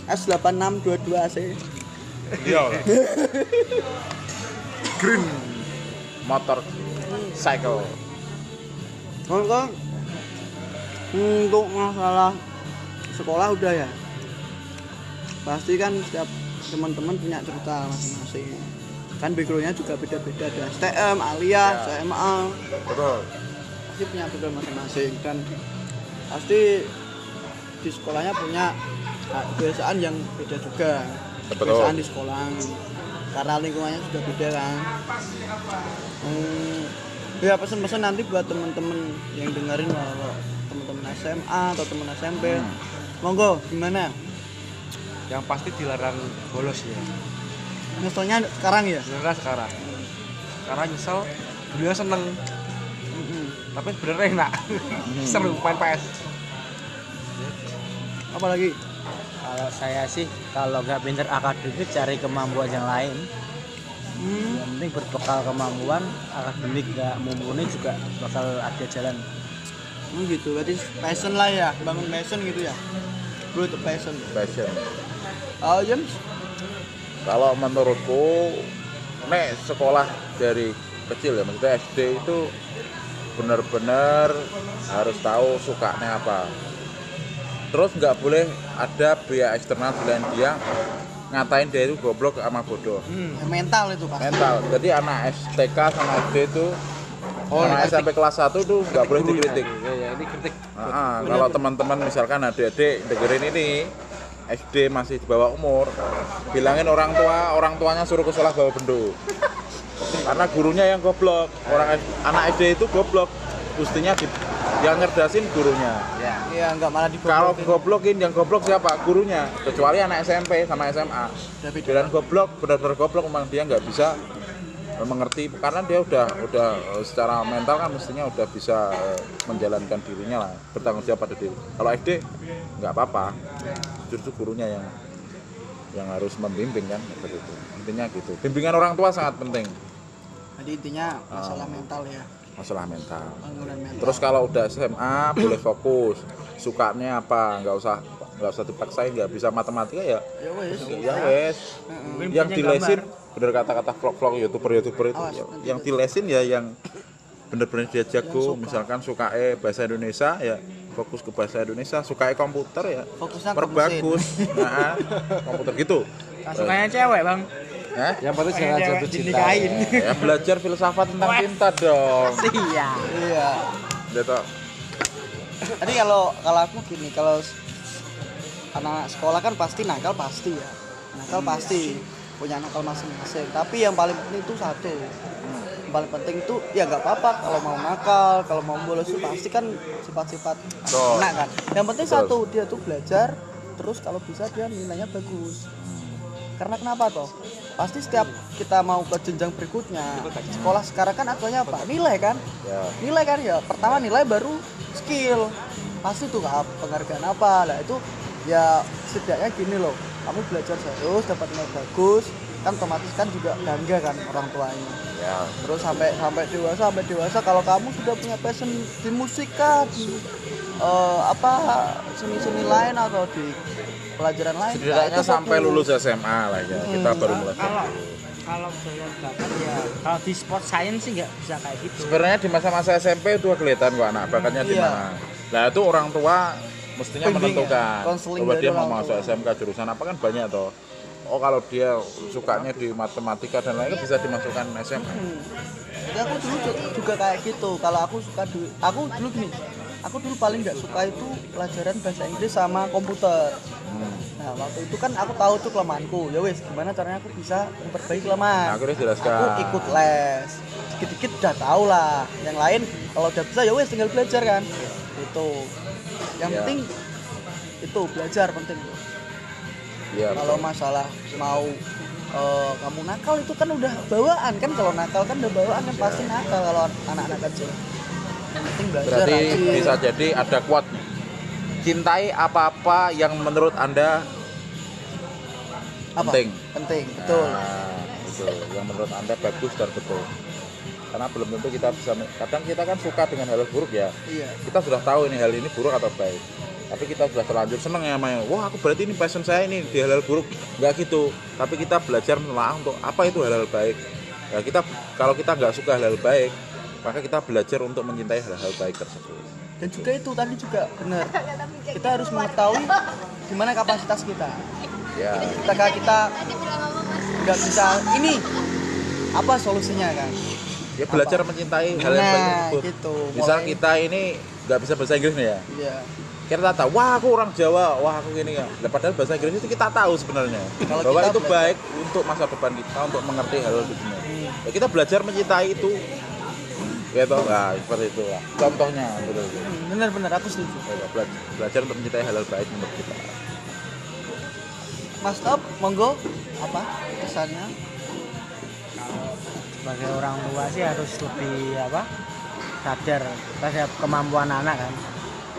S8622 AC. Iya. Green motor cycle. Kalau kan untuk masalah sekolah udah ya. Pasti kan setiap teman-teman punya cerita masing-masing. Kan backgroundnya juga beda-beda ada STM, Alia, Ya. SMA. Betul. Pasti punya background masing-masing dan pasti di sekolahnya punya kebiasaan yang beda juga. Betul. Kebiasaan di sekolah karena lingkungannya sudah beda kan. Hmm, ya pesan-pesan nanti buat temen-temen yang dengerin kalau temen-temen SMA atau temen SMP Hmm. monggo gimana Yang pasti dilarang bolos ya. nyeselnya sekarang ya Sebenarnya sekarang. Karena nyesel dulunya seneng tapi sebenarnya enak. Seru main PS. apalagi Kalau saya sih kalau nggak pinter akademik cari kemampuan yang lain. hmm, Yang penting berbekal kemampuan akademik nggak mumpuni juga bakal ada jalan. Hmm, gitu berarti passion lah ya bangun passion gitu ya bro itu passion Passion. oh James Kalau menurutku, nek sekolah dari kecil ya, maksudnya SD itu benar-benar harus tahu sukanya apa. Terus nggak boleh ada biaya eksternal selain dia ngatain dia itu goblok sama bodoh. Ya, mental itu pasti Mental. Jadi anak STK sama SD itu Oh, kritik. SMP kelas 1 itu nggak boleh Dulu ya. dikritik. Ya, ya, ini kritik. Ah, ah, kalau teman-teman misalkan adik-adik dengerin ini SD masih di bawah umur, bilangin orang tua, orang tuanya suruh ke sekolah bawa bendo. Karena gurunya yang goblok, orang anak SD itu goblok, mestinya di, yang ngerdasin gurunya. Ya. iya nggak malah di Kalau goblokin yang goblok siapa? Gurunya. Kecuali anak SMP sama SMA. Bilang goblok, benar-benar goblok memang dia nggak bisa mengerti karena dia udah udah eh, secara mental kan mestinya udah bisa eh, menjalankan dirinya lah bertanggung jawab pada diri. Kalau SD nggak apa-apa. Justru gurunya yang yang harus membimbing kan seperti itu intinya gitu. Bimbingan orang tua sangat penting. Jadi intinya masalah mental ya. Masalah mental. Mental. Terus kalau udah SMA boleh fokus. Sukanya apa nggak usah nggak usah dipaksain nggak bisa matematika ya. Ya wes ya wes Mungkin yang dilesin gambar. Bener kata-kata vlog-vlog youtuber-youtuber itu Awas, ya- yang ada. dilesin ya yang bener-bener dia jago suka. misalkan suka eh bahasa Indonesia ya fokus ke bahasa Indonesia suka eh komputer ya fokusnya ke perbagus nah, komputer gitu Sukanya cewek bang. Hah? Yang penting jangan Cewek jatuh cinta. ya belajar filsafat tentang cinta dong Iya. iya gitu Jadi kalau kalau aku gini, kalau anak sekolah kan pasti nakal pasti ya. Nakal pasti. Punya nakal masing-masing. Tapi yang paling penting itu satu. Yang paling penting itu ya nggak apa-apa. Kalau mau nakal kalau mau bolos itu pasti kan sifat-sifat anak kan. Yang penting Betul. satu dia tuh belajar. Terus kalau bisa dia nilainya bagus. Karena kenapa toh? Pasti setiap kita mau ke jenjang berikutnya sekolah sekarang kan aturannya apa? Nilai kan? Ya. Nilai kan ya? Pertama nilai baru skill. Pasti tuh apa penghargaan apa? Lah itu ya setidaknya gini loh kamu belajar serius dapat nilai bagus kan otomatis kan juga bangga kan orang tuanya. Ya. Terus sampai sampai dewasa sampai dewasa kalau kamu sudah punya passion di musik kah di eh, apa seni-seni lain atau di pelajaran lain nah, setidaknya itu sampai fokus. lulus SMA lah ya. Kita Hmm. baru mulai kalau kalau saya dapat ya kalau di sport science sih nggak bisa kayak gitu. Sebenarnya di masa-masa SMP itu kelihatan kok anak bakatnya di Iya. mana? Nah itu orang tua mestinya ya, menentukan konseling bahwa dia mau masuk. SMK jurusan apa kan banyak toh oh kalau dia sukanya di matematika dan lain bisa dimasukkan SMA Hmm. Jadi aku dulu ju- juga kayak gitu. Kalau aku suka dulu, aku dulu gini. Aku dulu paling nggak suka itu pelajaran bahasa Inggris sama komputer. Hmm. Nah waktu itu kan aku tahu tuh kelemahanku. Ya wes, gimana caranya aku bisa memperbaiki kelemahan? Nah, akhirnya jelaskan. Aku ikut les. Dikit-dikit udah tahu lah. Yang lain kalau udah bisa ya wes tinggal belajar kan. Itu. Yang Ya. penting itu belajar penting. Iya, Kalau masalah mau eh, kamu nakal itu kan udah bawaan kan kalau nakal kan udah bawaan kan pasti nakal kalau anak-anak kecil. Yang penting belajar berarti rajin. bisa jadi ada quote cintai apa-apa yang menurut anda Apa? penting. Penting, betul. Nah, itu yang menurut anda bagus dan betul karena belum tentu kita bisa kadang kita kan suka dengan hal buruk ya Iya. kita sudah tahu ini hal ini buruk atau baik tapi kita sudah terlanjur seneng ya main wah aku berarti ini passion saya ini di hal-hal buruk nggak gitu tapi kita belajar menelaah untuk apa itu hal-hal baik ya kita kalau kita nggak suka hal-hal baik maka kita belajar untuk mencintai hal-hal baik tersebut Dan juga itu tadi juga benar. Kita harus mengetahui gimana kapasitas kita. ya Ketika kita nggak bisa ini apa solusinya kan? Ya belajar mencintai hal yang baik Nah, tersebut gitu. misal Mulai- kita ini nggak bisa bahasa Inggris nih ya. Iya. kita tahu wah aku orang Jawa wah aku gini ya. Nah, padahal bahasa Inggris itu kita tahu sebenarnya. Kalau bahwa kita itu belajar. baik untuk masa depan kita untuk mengerti hal di dunia ya, kita belajar mencintai itu. Ya toh? Nah seperti itu lah contohnya betul Hmm, Benar-benar aku setuju. Ya, bela- belajar untuk mencintai hal-hal baik menurut kita. Mas Top, monggo. Apa kesannya? Sebagai orang tua sih harus lebih apa sadar terhadap kemampuan anak kan.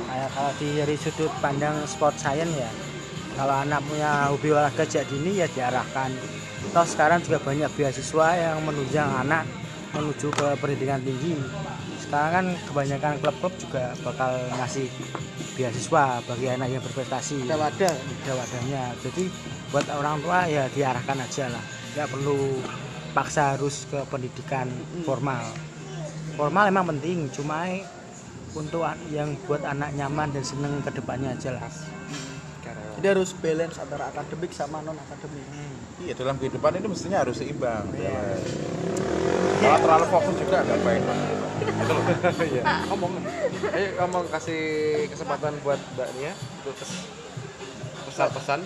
Kayak kalau di dari sudut pandang sport science ya kalau anak punya hobi olahraga sejak dini ya diarahkan. Toh sekarang juga banyak beasiswa yang menunjang anak menuju ke pendidikan tinggi. Sekarang kan kebanyakan klub-klub juga bakal ngasih beasiswa bagi anak yang berprestasi. Ada wadah. ada wadahnya. Jadi buat orang tua ya diarahkan aja lah. Nggak perlu paksa harus ke pendidikan formal. Formal emang penting cuma untuk an- yang buat anak nyaman dan seneng ke depannya aja lah. Jadi harus balance antara akademik sama non akademik. iya dalam kehidupan ini mestinya harus seimbang. Ya. kalau terlalu fokus juga nggak baik Iya. ngomong. Ayo ngomong kasih kesempatan buat mbak Nia untuk pesan-pesan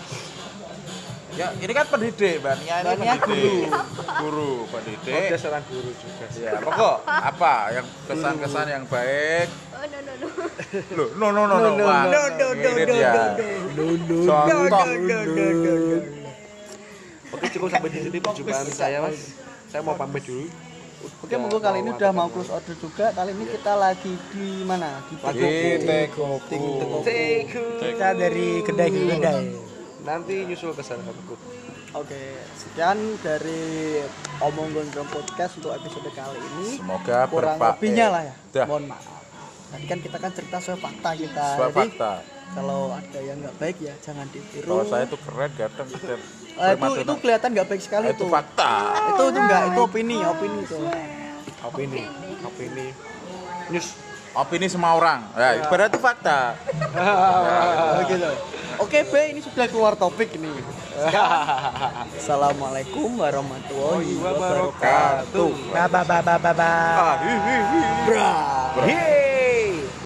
ya ini kan pendidik mbak Nia ini Mbak Nia pendidik. guru. Oh, pendidik. Dia seorang guru juga. Sih ya pokok apa? Yang kesan-kesan yang baik? Oh no no no. Loh, no no no no. Wah, no, no, no, ini no, dia. Contoh. oke cukup sampai di sini perjumpaan saya mas. saya mau pamit dulu. Oke, monggo kali ini udah mau close order juga. Kali ini kita lagi di mana? Di Di Tegoku. kita dari kedai ke kedai nanti nyusul ke sana aku Oke, sekian dari Omong Gondrong Podcast untuk episode kali ini. Semoga Kurang lebihnya lah ya. Dah. Mohon maaf. Tadi kan kita kan cerita soal fakta kita. Sesuai Jadi fakta. kalau ada yang nggak baik ya jangan ditiru. Kalau saya itu keren kadang dan Eh, itu itu kelihatan nggak baik sekali itu tuh. fakta. Itu itu enggak, itu opini, opini itu. opini opini news Opini semua orang. Ya, berarti fakta. Oh, gitu. Oke, B, ini sudah keluar topik ini. Assalamualaikum warahmatullahi wabarakatuh. ba ba ba ba ba ba Bra.